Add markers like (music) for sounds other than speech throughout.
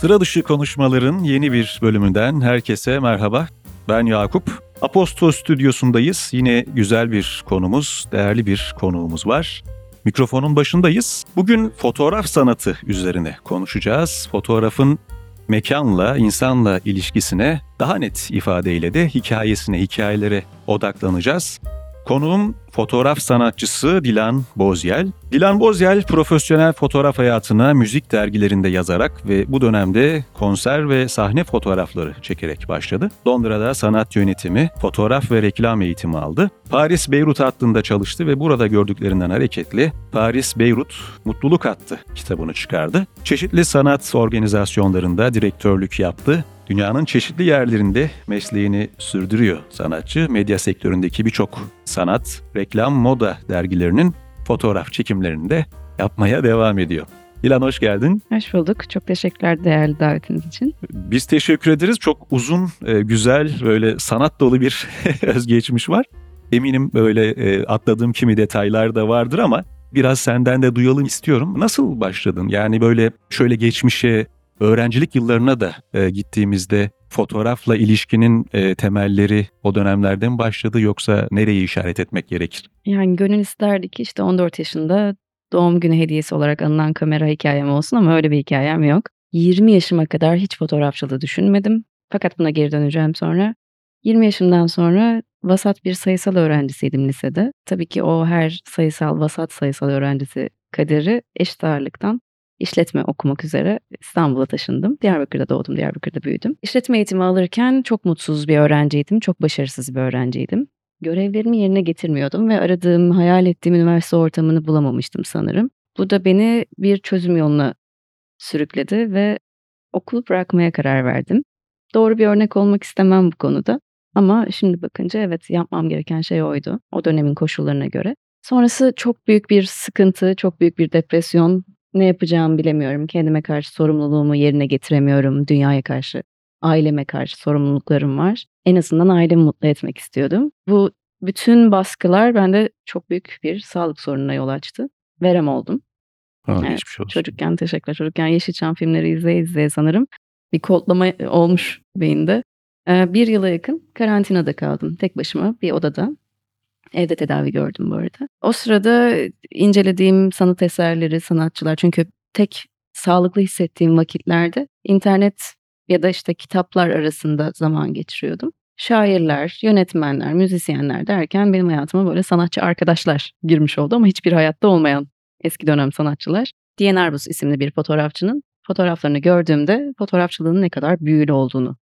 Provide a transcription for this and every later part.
Sıra dışı konuşmaların yeni bir bölümünden herkese merhaba. Ben Yakup. Aposto stüdyosundayız. Yine güzel bir konumuz, değerli bir konuğumuz var. Mikrofonun başındayız. Bugün fotoğraf sanatı üzerine konuşacağız. Fotoğrafın mekanla, insanla ilişkisine daha net ifadeyle de hikayesine, hikayelere odaklanacağız. Konuğum fotoğraf sanatçısı Dilan Bozyel. Dilan Bozyel profesyonel fotoğraf hayatına müzik dergilerinde yazarak ve bu dönemde konser ve sahne fotoğrafları çekerek başladı. Londra'da sanat yönetimi, fotoğraf ve reklam eğitimi aldı. Paris Beyrut hattında çalıştı ve burada gördüklerinden hareketli Paris Beyrut Mutluluk Hattı kitabını çıkardı. Çeşitli sanat organizasyonlarında direktörlük yaptı Dünyanın çeşitli yerlerinde mesleğini sürdürüyor sanatçı. Medya sektöründeki birçok sanat, reklam, moda dergilerinin fotoğraf çekimlerini de yapmaya devam ediyor. İlan hoş geldin. Hoş bulduk. Çok teşekkürler değerli davetiniz için. Biz teşekkür ederiz. Çok uzun, e, güzel, böyle sanat dolu bir (laughs) özgeçmiş var. Eminim böyle e, atladığım kimi detaylar da vardır ama biraz senden de duyalım istiyorum. Nasıl başladın? Yani böyle şöyle geçmişe öğrencilik yıllarına da e, gittiğimizde fotoğrafla ilişkinin e, temelleri o dönemlerden başladı yoksa nereyi işaret etmek gerekir? Yani gönül isterdi ki işte 14 yaşında doğum günü hediyesi olarak alınan kamera hikayem olsun ama öyle bir hikayem yok. 20 yaşıma kadar hiç fotoğrafçılığı düşünmedim. Fakat buna geri döneceğim sonra. 20 yaşımdan sonra vasat bir sayısal öğrencisiydim lisede. Tabii ki o her sayısal, vasat sayısal öğrencisi kaderi eşit ağırlıktan işletme okumak üzere İstanbul'a taşındım. Diyarbakır'da doğdum, Diyarbakır'da büyüdüm. İşletme eğitimi alırken çok mutsuz bir öğrenciydim, çok başarısız bir öğrenciydim. Görevlerimi yerine getirmiyordum ve aradığım, hayal ettiğim üniversite ortamını bulamamıştım sanırım. Bu da beni bir çözüm yoluna sürükledi ve okulu bırakmaya karar verdim. Doğru bir örnek olmak istemem bu konuda. Ama şimdi bakınca evet yapmam gereken şey oydu. O dönemin koşullarına göre. Sonrası çok büyük bir sıkıntı, çok büyük bir depresyon ne yapacağımı bilemiyorum. Kendime karşı sorumluluğumu yerine getiremiyorum. Dünyaya karşı, aileme karşı sorumluluklarım var. En azından ailemi mutlu etmek istiyordum. Bu bütün baskılar bende çok büyük bir sağlık sorununa yol açtı. Verem oldum. Ha, evet, geçmiş olsun. Çocukken teşekkürler. Çocukken Yeşilçam filmleri izleye izleye sanırım bir kodlama olmuş beyinde. Bir yıla yakın karantinada kaldım tek başıma bir odada. Evde tedavi gördüm bu arada. O sırada incelediğim sanat eserleri, sanatçılar çünkü tek sağlıklı hissettiğim vakitlerde internet ya da işte kitaplar arasında zaman geçiriyordum. Şairler, yönetmenler, müzisyenler derken benim hayatıma böyle sanatçı arkadaşlar girmiş oldu ama hiçbir hayatta olmayan eski dönem sanatçılar. Diyen Arbus isimli bir fotoğrafçının fotoğraflarını gördüğümde fotoğrafçılığın ne kadar büyülü olduğunu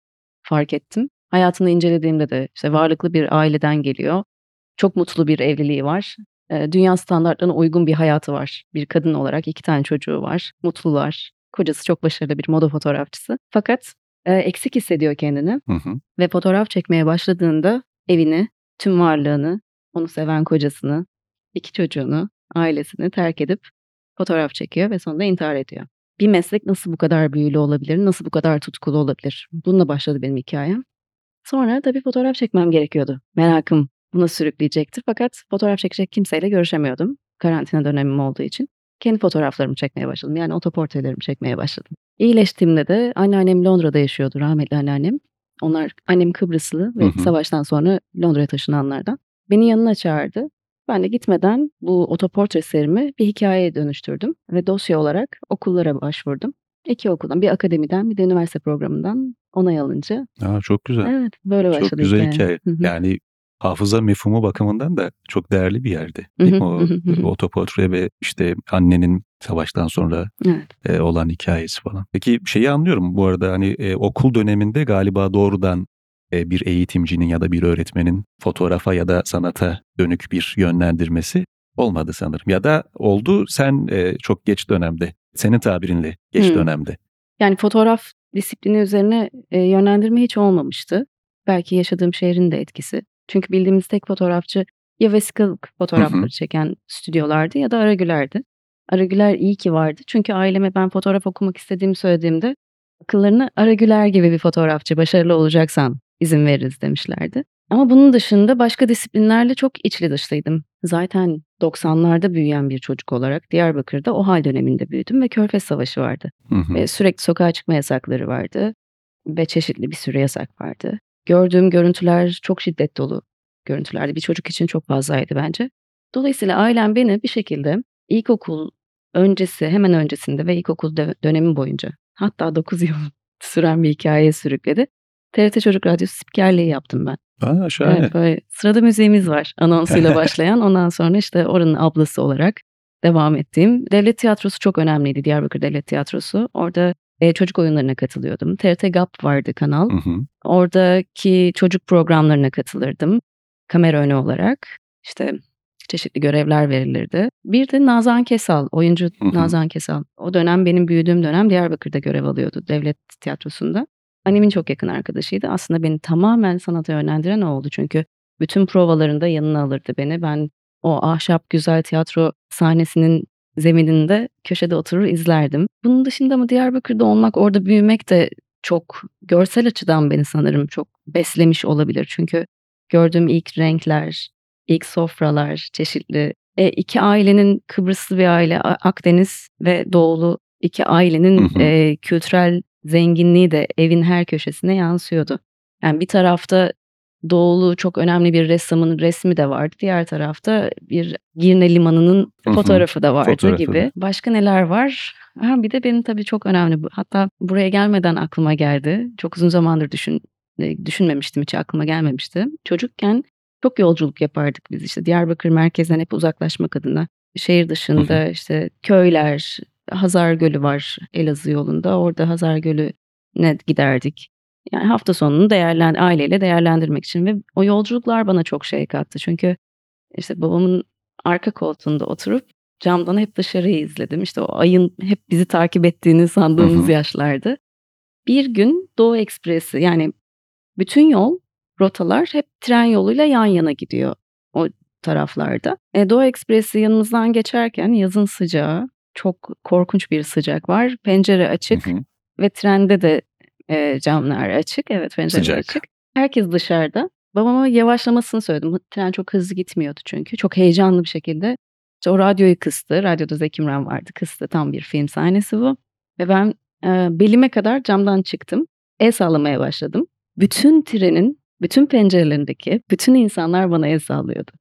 fark ettim. Hayatını incelediğimde de işte varlıklı bir aileden geliyor. Çok mutlu bir evliliği var. dünya standartlarına uygun bir hayatı var. Bir kadın olarak iki tane çocuğu var. Mutlular. Kocası çok başarılı bir moda fotoğrafçısı. Fakat eksik hissediyor kendini. Hı hı. Ve fotoğraf çekmeye başladığında evini, tüm varlığını, onu seven kocasını, iki çocuğunu, ailesini terk edip fotoğraf çekiyor ve sonunda intihar ediyor. Bir meslek nasıl bu kadar büyülü olabilir, nasıl bu kadar tutkulu olabilir? Bununla başladı benim hikayem. Sonra tabii fotoğraf çekmem gerekiyordu. Merakım buna sürükleyecektir. Fakat fotoğraf çekecek kimseyle görüşemiyordum. Karantina dönemim olduğu için. Kendi fotoğraflarımı çekmeye başladım. Yani otoportrelerimi çekmeye başladım. İyileştiğimde de anneannem Londra'da yaşıyordu. Rahmetli anneannem. Onlar annem Kıbrıslı ve hı hı. savaştan sonra Londra'ya taşınanlardan. Beni yanına çağırdı. Ben de gitmeden bu otoportre serimi bir hikayeye dönüştürdüm ve dosya olarak okullara başvurdum. İki okuldan, bir akademiden bir de üniversite programından onay alınca. Aa, çok güzel. Evet, böyle başladı. Çok güzel hikaye. Hı. Yani hafıza mefhumu bakımından da çok değerli bir. Değil mi? O otoportre ve işte annenin savaştan sonra evet. e, olan hikayesi falan. Peki şeyi anlıyorum bu arada hani e, okul döneminde galiba doğrudan e, bir eğitimcinin ya da bir öğretmenin fotoğrafa ya da sanata dönük bir yönlendirmesi olmadı sanırım. Ya da oldu sen e, çok geç dönemde, senin tabirinle geç hmm. dönemde. Yani fotoğraf disiplini üzerine e, yönlendirme hiç olmamıştı. Belki yaşadığım şehrin de etkisi. Çünkü bildiğimiz tek fotoğrafçı ya vesikalık fotoğrafları hı hı. çeken stüdyolardı ya da Aragüler'di. Aragüler iyi ki vardı. Çünkü aileme ben fotoğraf okumak istediğimi söylediğimde akıllarına Aragüler gibi bir fotoğrafçı başarılı olacaksan izin veririz demişlerdi. Ama bunun dışında başka disiplinlerle çok içli dışlıydım. Zaten 90'larda büyüyen bir çocuk olarak Diyarbakır'da OHAL döneminde büyüdüm ve Körfez Savaşı vardı. Hı hı. Ve sürekli sokağa çıkma yasakları vardı ve çeşitli bir sürü yasak vardı. Gördüğüm görüntüler çok şiddet dolu görüntülerdi. Bir çocuk için çok fazlaydı bence. Dolayısıyla ailem beni bir şekilde ilkokul öncesi, hemen öncesinde ve ilkokul dö- dönemi boyunca hatta 9 yıl (laughs) süren bir hikayeye sürükledi. TRT Çocuk Radyosu spikerliği yaptım ben. Aa, şahane. Evet, böyle sırada müziğimiz var anonsuyla (laughs) başlayan. Ondan sonra işte oranın ablası olarak devam ettiğim. Devlet tiyatrosu çok önemliydi. Diyarbakır Devlet Tiyatrosu. Orada e, çocuk oyunlarına katılıyordum. TRT GAP vardı kanal. Hı hı. Oradaki çocuk programlarına katılırdım. Kamera önü olarak. İşte çeşitli görevler verilirdi. Bir de Nazan Kesal, oyuncu Hı hı. Nazan Kesal. O dönem benim büyüdüğüm dönem Diyarbakır'da görev alıyordu devlet tiyatrosunda. Annemin çok yakın arkadaşıydı. Aslında beni tamamen sanata yönlendiren o oldu. Çünkü bütün provalarında yanına alırdı beni. Ben o ahşap güzel tiyatro sahnesinin zemininde köşede oturur izlerdim. Bunun dışında mı Diyarbakır'da olmak, orada büyümek de çok görsel açıdan beni sanırım çok beslemiş olabilir. Çünkü gördüğüm ilk renkler, ilk sofralar, çeşitli e, iki ailenin Kıbrıslı bir aile, Akdeniz ve Doğulu iki ailenin Hı hı. e, kültürel zenginliği de evin her köşesine yansıyordu. Yani bir tarafta Doğulu çok önemli bir ressamın resmi de vardı. Diğer tarafta bir Girne Limanı'nın fotoğrafı da vardı Fotoğrafı gibi. da. Başka neler var? Ha, bir de benim tabii çok önemli. Hatta buraya gelmeden aklıma geldi. Çok uzun zamandır düşün, e, düşünmemiştim hiç aklıma gelmemişti. Çocukken çok yolculuk yapardık biz işte Diyarbakır merkezden hep uzaklaşmak adına. Şehir dışında işte köyler, Hazar Gölü var Elazığ yolunda. Orada Hazar Gölü'ne giderdik. Yani hafta sonunu değerlen aileyle değerlendirmek için ve o yolculuklar bana çok şey kattı. Çünkü işte babamın arka koltuğunda oturup camdan hep dışarıyı izledim. İşte o ayın hep bizi takip ettiğini sandığımız Hı hı. yaşlarda. Bir gün Doğu Ekspresi yani bütün yol rotalar hep tren yoluyla yan yana gidiyor o taraflarda. E, Doğu Ekspresi yanımızdan geçerken yazın sıcağı çok korkunç bir sıcak var. Pencere açık Hı hı. ve trende de e, camlar açık. Evet pencere Sıcak. açık. Herkes dışarıda. Babama yavaşlamasını söyledim. Tren çok hızlı gitmiyordu çünkü. Çok heyecanlı bir şekilde. İşte o radyoyu kıstı. Radyoda Zeki Müren vardı. Kıstı. Tam bir film sahnesi bu. Ve ben e, belime kadar camdan çıktım. El sallamaya başladım. Bütün trenin, bütün pencerelerindeki bütün insanlar bana el sallıyordu.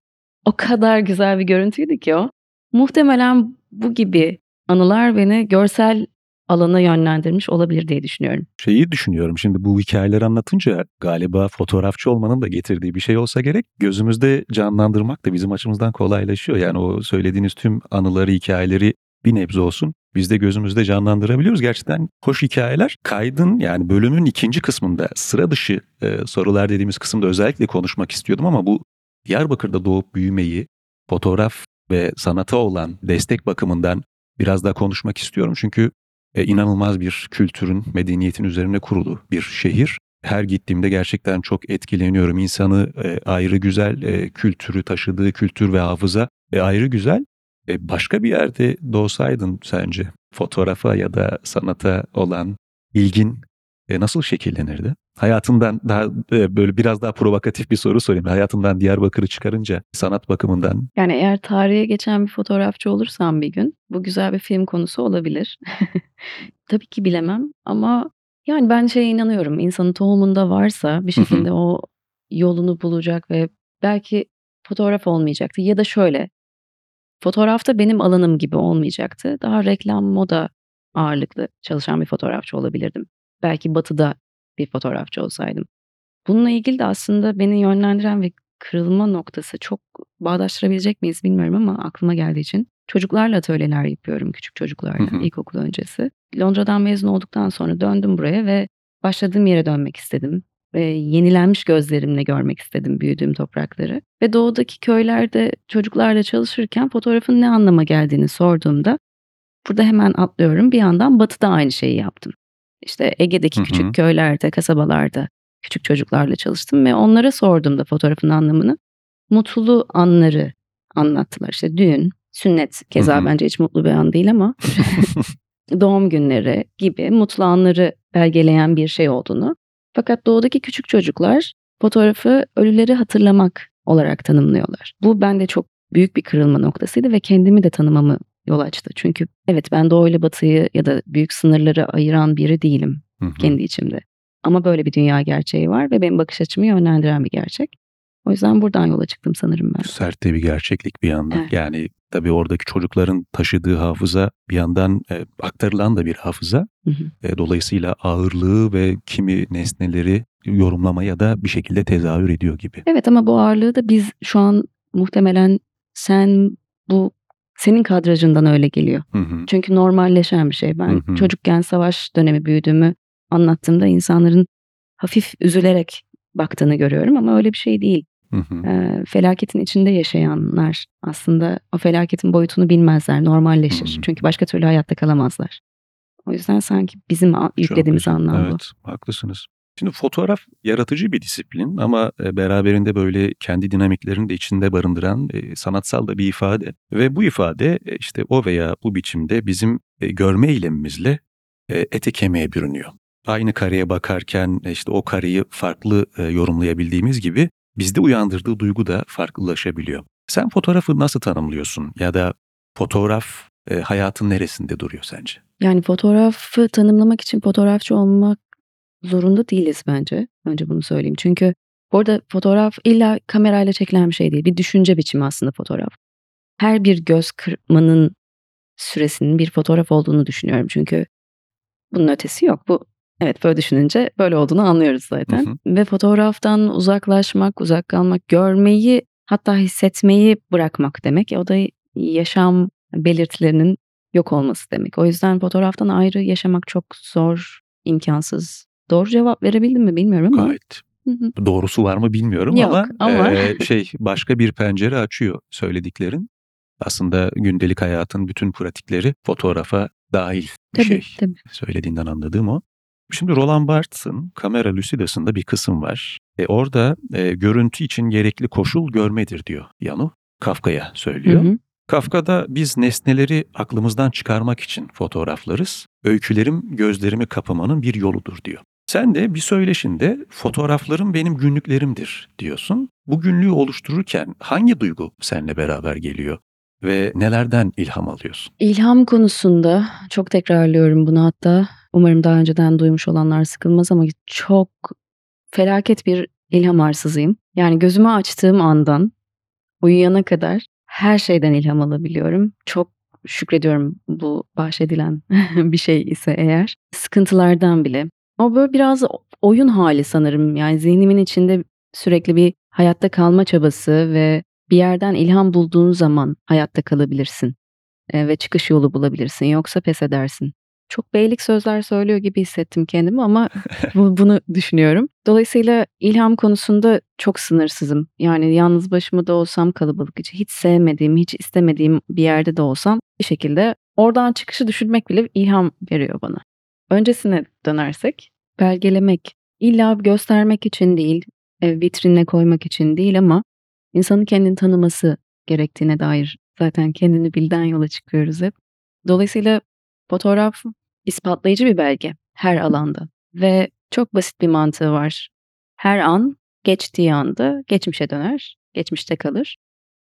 O kadar güzel bir görüntüydü ki o. Muhtemelen bu gibi anılar beni görsel alana yönlendirmiş olabilir diye düşünüyorum. Şeyi düşünüyorum şimdi bu hikayeleri anlatınca galiba fotoğrafçı olmanın da getirdiği bir şey olsa gerek. Gözümüzde canlandırmak da bizim açımızdan kolaylaşıyor. Yani o söylediğiniz tüm anıları, hikayeleri bir nebze olsun biz de gözümüzde canlandırabiliyoruz. Gerçekten hoş hikayeler. Kaydın yani bölümün ikinci kısmında sıra dışı e, sorular dediğimiz kısımda özellikle konuşmak istiyordum ama bu Diyarbakır'da doğup büyümeyi, fotoğraf ve sanata olan destek bakımından biraz daha konuşmak istiyorum. Çünkü e, inanılmaz bir kültürün, medeniyetin üzerine kurulu bir şehir. Her gittiğimde gerçekten çok etkileniyorum. İnsanı e, ayrı güzel, e, kültürü taşıdığı kültür ve hafıza e, ayrı güzel. E, başka bir yerde doğsaydın sence fotoğrafa ya da sanata olan ilgin e, nasıl şekillenirdi? Hayatından daha e, böyle biraz daha provokatif bir soru sorayım. Hayatından Diyarbakır'ı çıkarınca sanat bakımından Yani eğer tarihe geçen bir fotoğrafçı olursam bir gün bu güzel bir film konusu olabilir. (laughs) Tabii ki bilemem ama yani ben şeye inanıyorum. İnsanın tohumunda varsa bir şekilde o yolunu bulacak ve belki fotoğraf olmayacaktı ya da şöyle fotoğrafta benim alanım gibi olmayacaktı. Daha reklam, moda ağırlıklı çalışan bir fotoğrafçı olabilirdim. Belki batıda bir fotoğrafçı olsaydım. Bununla ilgili de aslında beni yönlendiren ve kırılma noktası çok bağdaştırabilecek miyiz bilmiyorum ama aklıma geldiği için çocuklarla atölyeler yapıyorum küçük çocuklarla Hı hı. ilkokul öncesi. Londra'dan mezun olduktan sonra döndüm buraya ve başladığım yere dönmek istedim. Ve yenilenmiş gözlerimle görmek istedim büyüdüğüm toprakları. Ve doğudaki köylerde çocuklarla çalışırken fotoğrafın ne anlama geldiğini sorduğumda burada hemen atlıyorum. Bir yandan batıda aynı şeyi yaptım. İşte Ege'deki küçük köylerde, kasabalarda küçük çocuklarla çalıştım ve onlara sorduğumda fotoğrafın anlamını mutlu anları anlattılar. İşte düğün, sünnet keza bence hiç mutlu bir an değil ama (laughs) doğum günleri gibi mutlu anları belgeleyen bir şey olduğunu. Fakat doğudaki küçük çocuklar fotoğrafı ölüleri hatırlamak olarak tanımlıyorlar. Bu bende çok büyük bir kırılma noktasıydı ve kendimi de tanımamı yol açtı. Çünkü evet ben doğu ile batıyı ya da büyük sınırları ayıran biri değilim Hı hı. kendi içimde. Ama böyle bir dünya gerçeği var ve benim bakış açımı yönlendiren bir gerçek. O yüzden buradan yola çıktım sanırım ben. Sert de bir gerçeklik bir yandan. Evet. Yani tabii oradaki çocukların taşıdığı hafıza bir yandan e, aktarılan da bir hafıza. Hı hı. E, dolayısıyla ağırlığı ve kimi nesneleri yorumlamaya da bir şekilde tezahür ediyor gibi. Evet ama bu ağırlığı da biz şu an muhtemelen sen bu senin kadrajından öyle geliyor. Hı hı. Çünkü normalleşen bir şey. Ben Hı hı. çocukken savaş dönemi büyüdüğümü anlattığımda insanların hafif üzülerek baktığını görüyorum ama öyle bir şey değil. Hı hı. Ee, felaketin içinde yaşayanlar aslında o felaketin boyutunu bilmezler, normalleşir. Hı hı. Çünkü başka türlü hayatta kalamazlar. O yüzden sanki bizim yüklediğimiz anlam bu. Evet, haklısınız. Şimdi fotoğraf yaratıcı bir disiplin ama e, beraberinde böyle kendi dinamiklerini de içinde barındıran e, sanatsal da bir ifade. Ve bu ifade e, işte o veya bu biçimde bizim görme eylemimizle ete kemiğe bürünüyor. Aynı kareye bakarken işte o kareyi farklı yorumlayabildiğimiz gibi bizde uyandırdığı duygu da farklılaşabiliyor. Sen fotoğrafı nasıl tanımlıyorsun ya da fotoğraf hayatın neresinde duruyor sence? Yani fotoğrafı tanımlamak için fotoğrafçı olmak zorunda değiliz bence. Önce bunu söyleyeyim. Çünkü orada fotoğraf illa kamerayla çekilen bir şey değil. Bir düşünce biçimi aslında fotoğraf. Her bir göz kırpmanın süresinin bir fotoğraf olduğunu düşünüyorum. Çünkü bunun ötesi yok. Bu evet böyle düşününce böyle olduğunu anlıyoruz zaten. Hı Ve fotoğraftan uzaklaşmak, uzak kalmak, görmeyi hatta hissetmeyi bırakmak demek. O da yaşam belirtilerinin yok olması demek. O yüzden fotoğraftan ayrı yaşamak çok zor, imkansız. Doğru cevap verebildim mi bilmiyorum ama. Gayet Hı hı. doğrusu var mı bilmiyorum Yok, ama, ama- eee, şey başka bir pencere açıyor söylediklerin. Aslında gündelik hayatın bütün pratikleri fotoğrafa dahil bir Tabii, şey. tabii. Söylediğinden anladığım o. Şimdi Roland Barthes'ın Kamera Lucida'sında bir kısım var. E orada e, görüntü için gerekli koşul görmedir diyor Yanu. Kafka'ya Hı söylüyor. hı. Kafka'da biz nesneleri aklımızdan çıkarmak için fotoğraflarız. Öykülerim gözlerimi kapamanın bir yoludur diyor. Sen de bir söyleşinde fotoğraflarım benim günlüklerimdir diyorsun. Bu günlüğü oluştururken hangi duygu seninle beraber geliyor ve nelerden ilham alıyorsun? İlham konusunda çok tekrarlıyorum bunu hatta. Umarım daha önceden duymuş olanlar sıkılmaz ama çok felaket bir ilham arsızıyım. Yani gözümü açtığım andan uyuyana kadar her şeyden ilham alabiliyorum. Çok şükrediyorum bu bahşedilen (laughs) bir şey ise eğer. Sıkıntılardan bile. O böyle biraz oyun hali sanırım. Yani zihnimin içinde sürekli bir hayatta kalma çabası ve bir yerden ilham bulduğun zaman hayatta kalabilirsin ve çıkış yolu bulabilirsin. Yoksa pes edersin. Çok beylik sözler söylüyor gibi hissettim kendimi ama (laughs) bu- bunu düşünüyorum. Dolayısıyla ilham konusunda çok sınırsızım. Yani yalnız başıma da olsam kalabalık içi hiç sevmediğim, hiç istemediğim bir yerde de olsam bir şekilde oradan çıkışı düşünmek bile ilham veriyor bana. Öncesine dönersek belgelemek illa göstermek için değil, e, vitrine koymak için değil ama insanın kendini tanıması gerektiğine dair zaten kendini bilden yola çıkıyoruz hep. Dolayısıyla fotoğraf ispatlayıcı bir belge her alanda ve çok basit bir mantığı var. Her an geçtiği anda geçmişe döner, geçmişte kalır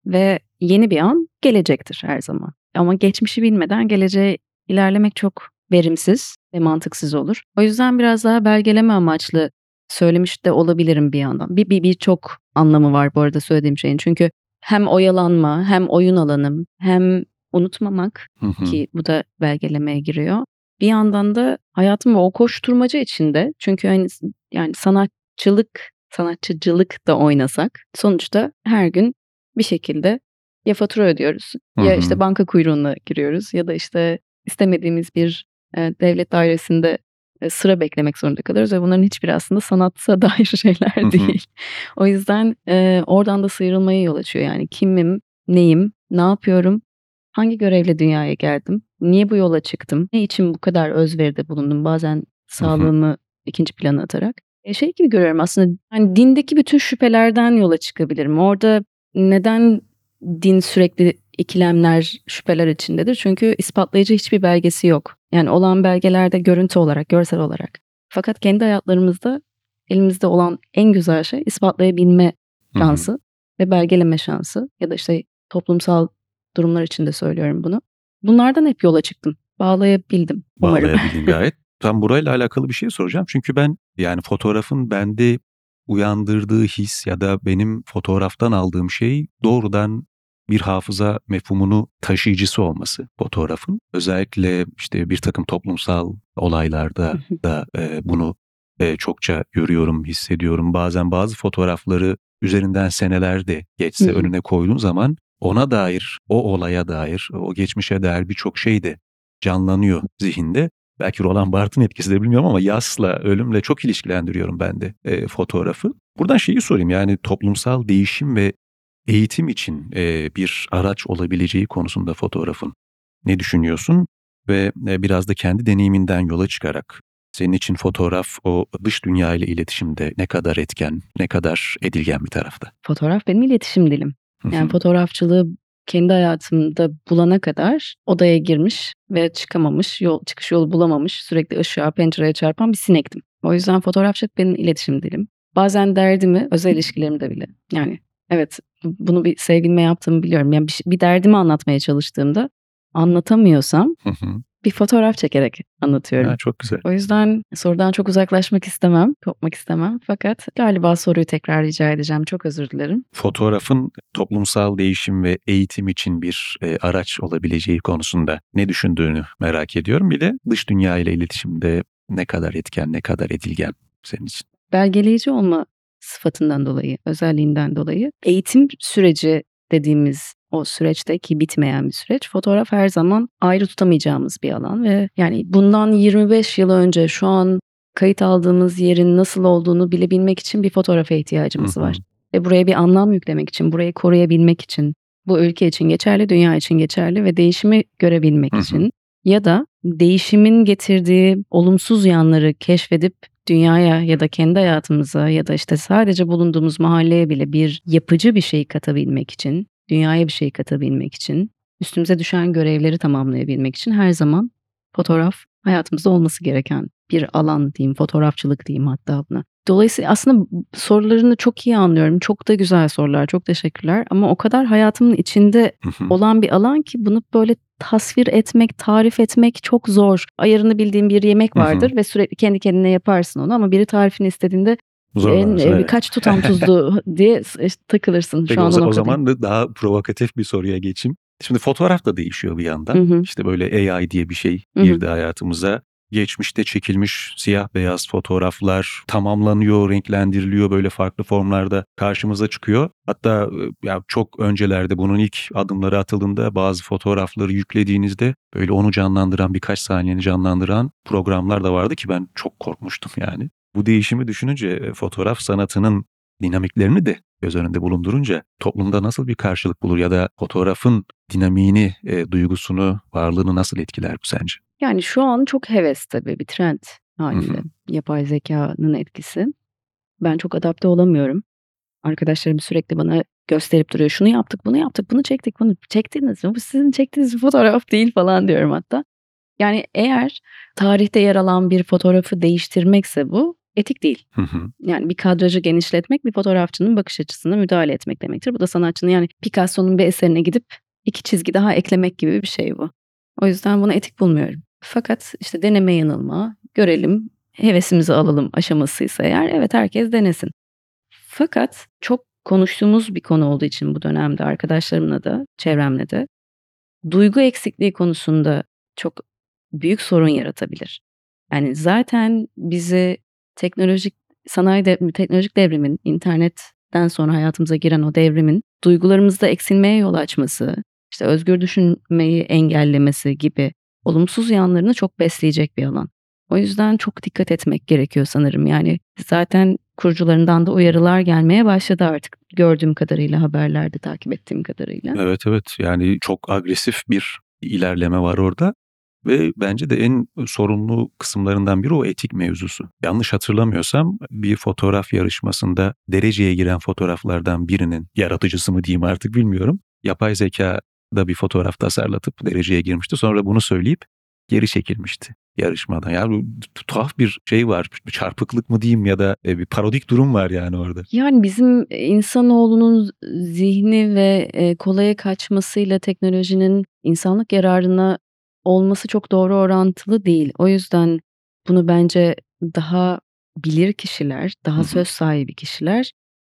ve yeni bir an gelecektir her zaman. Ama geçmişi bilmeden geleceğe ilerlemek çok verimsiz ve mantıksız olur. O yüzden biraz daha belgeleme amaçlı söylemiş de olabilirim bir yandan. Bir bir birçok anlamı var bu arada söylediğim şeyin. Çünkü hem oyalanma, hem oyun alanım, hem unutmamak Hı hı. ki bu da belgelemeye giriyor. Bir yandan da hayatım o koşturmaca içinde çünkü hani yani sanatçılık, sanatçıcılık da oynasak sonuçta her gün bir şekilde ya fatura ödüyoruz Hı ya işte banka kuyruğuna giriyoruz ya da işte istemediğimiz bir devlet dairesinde e, sıra beklemek zorunda kalıyoruz ve bunların hiçbiri aslında sanatsa (laughs) dair şeyler değil. O yüzden e, oradan da sıyrılmaya yol açıyor yani kimim, neyim, ne yapıyorum, hangi görevle dünyaya geldim, niye bu yola çıktım, ne için bu kadar özveride bulundum bazen sağlığımı ikinci plana atarak. E, şey gibi görüyorum aslında hani dindeki bütün şüphelerden yola çıkabilirim. Orada neden din sürekli ikilemler, şüpheler içindedir? Çünkü ispatlayıcı hiçbir belgesi yok. Yani olan belgelerde görüntü olarak, görsel olarak. Fakat kendi hayatlarımızda elimizde olan en güzel şey ispatlayabilme şansı ve belgeleme şansı ya da işte toplumsal durumlar için de söylüyorum bunu. Bunlardan hep yola çıktım. Bağlayabildim umarım. Bağlayabildin (laughs) gayet. Tam burayla alakalı bir şey soracağım. Çünkü ben yani fotoğrafın bende uyandırdığı his ya da benim fotoğraftan aldığım şey doğrudan bir hafıza mefhumunu taşıyıcısı olması fotoğrafın. Özellikle işte bir takım toplumsal olaylarda da e, bunu e, çokça görüyorum, hissediyorum. Bazen bazı fotoğrafları üzerinden seneler de geçse önüne koyduğun zaman ona dair, o olaya dair, o geçmişe dair birçok şey de canlanıyor zihinde. Belki Roland Barthes'in etkisi de bilmiyorum ama yasla, ölümle çok ilişkilendiriyorum ben de e, fotoğrafı. Buradan şeyi sorayım yani toplumsal değişim ve eğitim için e, bir araç olabileceği konusunda fotoğrafın ne düşünüyorsun? Ve e, biraz da kendi deneyiminden yola çıkarak senin için fotoğraf o dış dünya ile iletişimde ne kadar etken, ne kadar edilgen bir tarafta? Fotoğraf benim iletişim dilim. Yani fotoğrafçılığı kendi hayatımda bulana kadar odaya girmiş ve çıkamamış, yol çıkış yolu bulamamış, sürekli ışığa, pencereye çarpan bir sinektim. O yüzden fotoğrafçılık benim iletişim dilim. Bazen derdimi, özel ilişkilerimde bile. Yani evet bunu bir sevgilime yaptığımı biliyorum. Yani bir, şey- bir derdimi anlatmaya çalıştığımda anlatamıyorsam Hı hı. bir fotoğraf çekerek anlatıyorum. Ha, çok güzel. O yüzden sorudan çok uzaklaşmak istemem, kopmak istemem. Fakat galiba soruyu tekrar rica edeceğim. Çok özür dilerim. Fotoğrafın toplumsal değişim ve eğitim için bir e, araç olabileceği konusunda ne düşündüğünü merak ediyorum. Bir de dış dünya ile iletişimde ne kadar etken, ne kadar edilgen senin için. belgeleyici olma sıfatından dolayı, özelliğinden dolayı. Eğitim süreci dediğimiz o süreçte ki bitmeyen bir süreç fotoğraf her zaman ayrı tutamayacağımız bir alan ve yani bundan 25 yıl önce şu an kayıt aldığımız yerin nasıl olduğunu bilebilmek için bir fotoğrafa ihtiyacımız var. Ve buraya bir anlam yüklemek için, burayı koruyabilmek için, bu ülke için geçerli, dünya için geçerli ve değişimi görebilmek için ya da değişimin getirdiği olumsuz yanları keşfedip dünyaya ya da kendi hayatımıza ya da işte sadece bulunduğumuz mahalleye bile bir yapıcı bir şey katabilmek için, dünyaya bir şey katabilmek için, üstümüze düşen görevleri tamamlayabilmek için her zaman fotoğraf hayatımızda olması gereken bir alan diyeyim, fotoğrafçılık diyeyim hatta buna. Dolayısıyla aslında sorularını çok iyi anlıyorum. Çok da güzel sorular. Çok teşekkürler. Ama o kadar hayatımın içinde olan bir alan ki bunu böyle tasvir etmek, tarif etmek çok zor. Ayarını bildiğin bir yemek Hı hı. vardır ve sürekli kendi kendine yaparsın onu ama biri tarifini istediğinde en, e, evet. birkaç tutam tuzlu (laughs) diye işte takılırsın. Peki Şu o, an o noktadayım. zaman da daha provokatif bir soruya geçeyim. Şimdi fotoğraf da değişiyor bir yandan. Hı hı. İşte böyle AI diye bir şey Hı hı. girdi hayatımıza. Geçmişte çekilmiş siyah beyaz fotoğraflar tamamlanıyor, renklendiriliyor böyle farklı formlarda karşımıza çıkıyor. Hatta e, ya çok öncelerde bunun ilk adımları atıldığında bazı fotoğrafları yüklediğinizde böyle onu canlandıran birkaç saniyeni canlandıran programlar da vardı ki ben çok korkmuştum yani. Bu değişimi düşününce e, fotoğraf sanatının dinamiklerini de göz önünde bulundurunca toplumda nasıl bir karşılık bulur ya da fotoğrafın dinamiğini, e, duygusunu, varlığını nasıl etkiler bu sence? Yani şu an çok heves tabii bir trend halinde. hı. Yapay zekanın etkisi. Ben çok adapte olamıyorum. Arkadaşlarım sürekli bana gösterip duruyor. Şunu yaptık, bunu yaptık, bunu çektik, bunu çektiniz mi? Bu sizin çektiğiniz bir fotoğraf değil falan diyorum hatta. Yani eğer tarihte yer alan bir fotoğrafı değiştirmekse bu etik değil. Hı hı. Yani bir kadrajı genişletmek bir fotoğrafçının bakış açısına müdahale etmek demektir. Bu da sanatçının yani Picasso'nun bir eserine gidip iki çizgi daha eklemek gibi bir şey bu. O yüzden bunu etik bulmuyorum. Fakat işte deneme yanılma, görelim, hevesimizi alalım aşamasıysa eğer evet herkes denesin. Fakat çok konuştuğumuz bir konu olduğu için bu dönemde arkadaşlarımla da çevremle de duygu eksikliği konusunda çok büyük sorun yaratabilir. Yani zaten bizi teknolojik sanayi de, teknolojik devrimin, internetten sonra hayatımıza giren o devrimin duygularımızda eksilmeye yol açması, işte özgür düşünmeyi engellemesi gibi olumsuz yanlarını çok besleyecek bir alan. O yüzden çok dikkat etmek gerekiyor sanırım. Yani zaten kurucularından da uyarılar gelmeye başladı artık gördüğüm kadarıyla haberlerde takip ettiğim kadarıyla. Evet evet yani çok agresif bir ilerleme var orada ve bence de en sorunlu kısımlarından biri o etik mevzusu. Yanlış hatırlamıyorsam bir fotoğraf yarışmasında dereceye giren fotoğraflardan birinin yaratıcısı mı diyeyim artık bilmiyorum. Yapay zeka da bir fotoğraf tasarlatıp dereceye girmişti. Sonra bunu söyleyip geri çekilmişti yarışmadan. Yani bu tuhaf bir şey var. Bir çarpıklık mı diyeyim ya da e, bir parodik durum var yani orada. Yani bizim insanoğlunun zihni ve e, kolaya kaçmasıyla teknolojinin insanlık yararına olması çok doğru orantılı değil. O yüzden bunu bence daha bilir kişiler, daha söz sahibi kişiler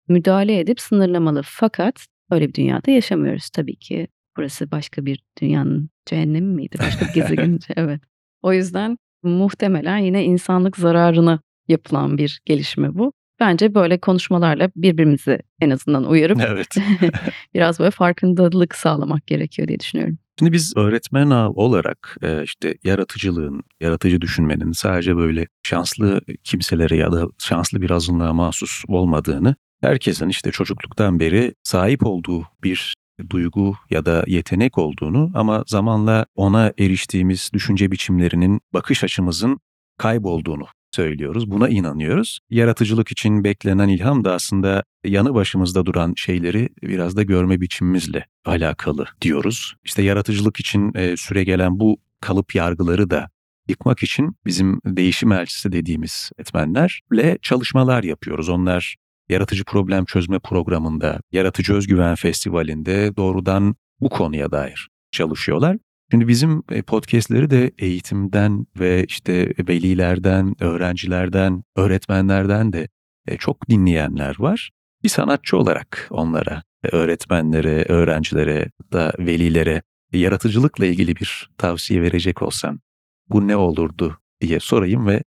müdahale edip sınırlamalı. Fakat öyle bir dünyada yaşamıyoruz tabii ki. Burası başka bir dünyanın cehennemi miydi? Başka bir (laughs) gezegen. evet. O yüzden muhtemelen yine insanlık zararına yapılan bir gelişme bu. Bence böyle konuşmalarla birbirimizi en azından uyarıp (laughs) Evet. (laughs) biraz böyle farkındalık sağlamak gerekiyor diye düşünüyorum. Şimdi biz öğretmen ağı olarak e, işte yaratıcılığın, yaratıcı düşünmenin sadece böyle şanslı kimselere ya da şanslı bir azınlığa mahsus olmadığını, herkesin işte çocukluktan beri sahip olduğu bir duygu ya da yetenek olduğunu ama zamanla ona eriştiğimiz düşünce biçimlerinin, bakış açımızın kaybolduğunu söylüyoruz. Buna inanıyoruz. Yaratıcılık için beklenen ilham da aslında yanı başımızda duran şeyleri biraz da görme biçimimizle alakalı diyoruz. İşte yaratıcılık için e, süre gelen bu kalıp yargıları da yıkmak için bizim değişim elçisi dediğimiz etmenlerle çalışmalar yapıyoruz. Onlar yaratıcı problem çözme programında, yaratıcı özgüven festivalinde doğrudan bu konuya dair çalışıyorlar. Şimdi bizim e, podcastleri de eğitimden ve işte velilerden, öğrencilerden, öğretmenlerden de e, çok dinleyenler var. Bir sanatçı olarak onlara, e, öğretmenlere, öğrencilere da velilere yaratıcılıkla ilgili bir tavsiye verecek olsan bu ne olurdu diye sorayım ve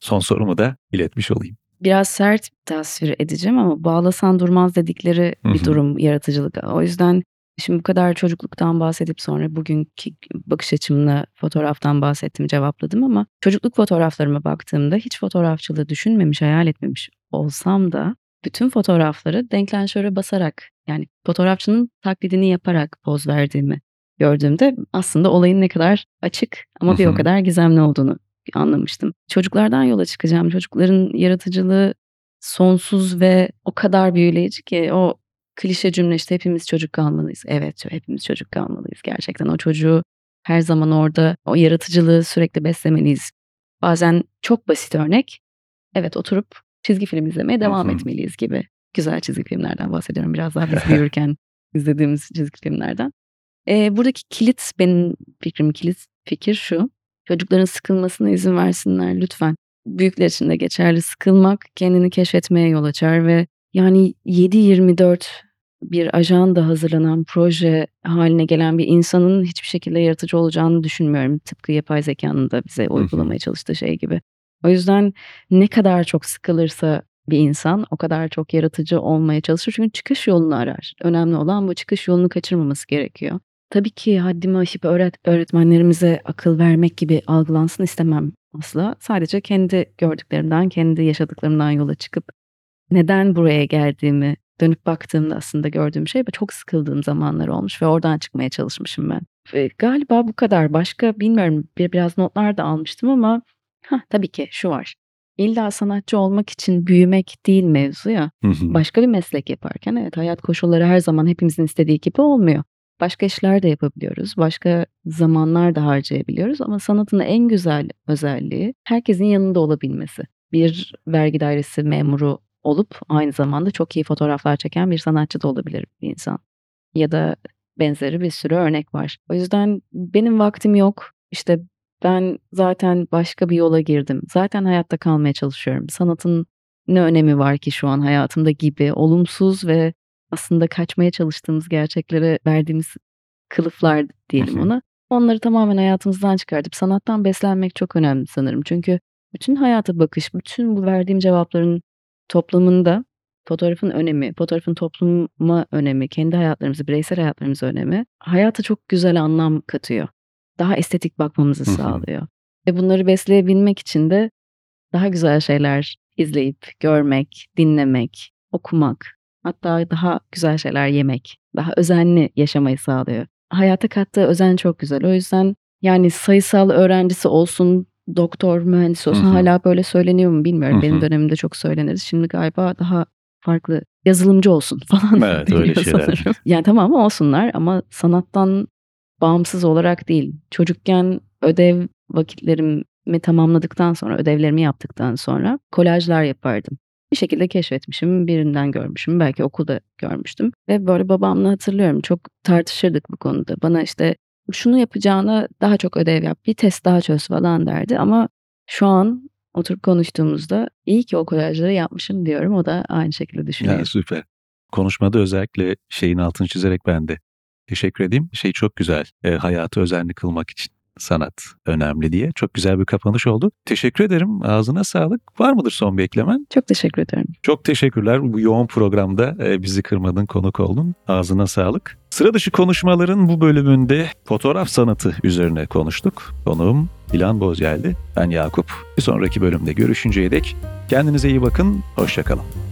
son sorumu da iletmiş olayım. Biraz sert tasvir edeceğim ama bağlasan durmaz dedikleri bir durum yaratıcılık. O yüzden şimdi bu kadar çocukluktan bahsedip sonra bugünkü bakış açımla fotoğraftan bahsettim, cevapladım ama çocukluk fotoğraflarıma baktığımda hiç fotoğrafçılığı düşünmemiş, hayal etmemiş olsam da bütün fotoğrafları denklenşöre basarak yani fotoğrafçının taklidini yaparak poz verdiğimi gördüğümde aslında olayın ne kadar açık ama bir o kadar gizemli olduğunu anlamıştım. Çocuklardan yola çıkacağım. Çocukların yaratıcılığı sonsuz ve o kadar büyüleyici ki o klişe cümle işte hepimiz çocuk kalmalıyız. Evet hepimiz çocuk kalmalıyız gerçekten. O çocuğu her zaman orada o yaratıcılığı sürekli beslemeliyiz. Bazen çok basit örnek. Evet oturup çizgi film izlemeye devam etmeliyiz gibi. Güzel çizgi filmlerden bahsediyorum. Biraz daha biz (laughs) büyürken izlediğimiz çizgi filmlerden. Ee, buradaki kilit benim fikrim kilit fikir şu. Çocukların sıkılmasına izin versinler lütfen. Büyükler için de geçerli sıkılmak kendini keşfetmeye yol açar ve yani 7-24 bir ajanda hazırlanan proje haline gelen bir insanın hiçbir şekilde yaratıcı olacağını düşünmüyorum. Tıpkı yapay zekanın da bize uygulamaya çalıştığı şey gibi. O yüzden ne kadar çok sıkılırsa bir insan o kadar çok yaratıcı olmaya çalışır. Çünkü çıkış yolunu arar. Önemli olan bu çıkış yolunu kaçırmaması gerekiyor. Tabii ki haddimi aşıp öğret öğretmenlerimize akıl vermek gibi algılansın istemem asla. Sadece kendi gördüklerimden, kendi yaşadıklarımdan yola çıkıp neden buraya geldiğimi dönüp baktığımda aslında gördüğüm şey çok sıkıldığım zamanlar olmuş ve oradan çıkmaya çalışmışım ben. Ve galiba bu kadar. Başka bilmiyorum bir biraz notlar da almıştım ama hah, tabii ki şu var. İlla sanatçı olmak için büyümek değil mevzu ya. Başka bir meslek yaparken evet hayat koşulları her zaman hepimizin istediği gibi olmuyor. Başka işler de yapabiliyoruz. Başka zamanlar da harcayabiliyoruz ama sanatın en güzel özelliği herkesin yanında olabilmesi. Bir vergi dairesi memuru olup aynı zamanda çok iyi fotoğraflar çeken bir sanatçı da olabilir bir insan. Ya da benzeri bir sürü örnek var. O yüzden benim vaktim yok. İşte ben zaten başka bir yola girdim. Zaten hayatta kalmaya çalışıyorum. Sanatın ne önemi var ki şu an hayatımda gibi olumsuz ve aslında kaçmaya çalıştığımız gerçeklere verdiğimiz kılıflar diyelim ona. Onları tamamen hayatımızdan çıkartıp sanattan beslenmek çok önemli sanırım. Çünkü bütün hayata bakış, bütün bu verdiğim cevapların toplamında fotoğrafın önemi, fotoğrafın topluma önemi, kendi hayatlarımızı, bireysel hayatlarımıza önemi hayata çok güzel anlam katıyor. Daha estetik bakmamızı sağlıyor. Ve bunları besleyebilmek için de daha güzel şeyler izleyip, görmek, dinlemek, okumak, hatta daha güzel şeyler yemek, daha özenli yaşamayı sağlıyor. Hayata kattığı özen çok güzel. O yüzden yani sayısal öğrencisi olsun, doktor, mühendis olsun hı. hala böyle söyleniyor mu bilmiyorum. Hı Benim dönemimde çok söylenirdi. Şimdi galiba daha farklı yazılımcı olsun (laughs) falan Evet öyle şeyler. sanırım. Yani tamam olsunlar ama sanattan bağımsız olarak değil. Çocukken ödev vakitlerimi tamamladıktan sonra, ödevlerimi yaptıktan sonra kolajlar yapardım. Bir şekilde keşfetmişim, birinden görmüşüm, belki okulda görmüştüm ve böyle babamla hatırlıyorum çok tartışırdık bu konuda. Bana işte şunu yapacağına daha çok ödev yap, bir test daha çöz falan derdi ama şu an oturup konuştuğumuzda iyi ki o kolajları yapmışım diyorum. O da aynı şekilde düşünüyor. Ya süper. Konuşmada özellikle şeyin altını çizerek ben de teşekkür edeyim. Şey çok güzel. E, hayatı özenli kılmak için sanat önemli diye. Çok güzel bir kapanış oldu. Teşekkür ederim. Ağzına sağlık. Var mıdır son bir eklemen? Çok teşekkür ederim. Çok teşekkürler. Bu yoğun programda e, bizi kırmadın, konuk oldun. Ağzına sağlık. Sıra dışı konuşmaların bu bölümünde fotoğraf sanatı üzerine konuştuk. Konuğum İlhan Bozyel'di. Ben Yakup. Bir sonraki bölümde görüşünceye dek kendinize iyi bakın. Hoşçakalın.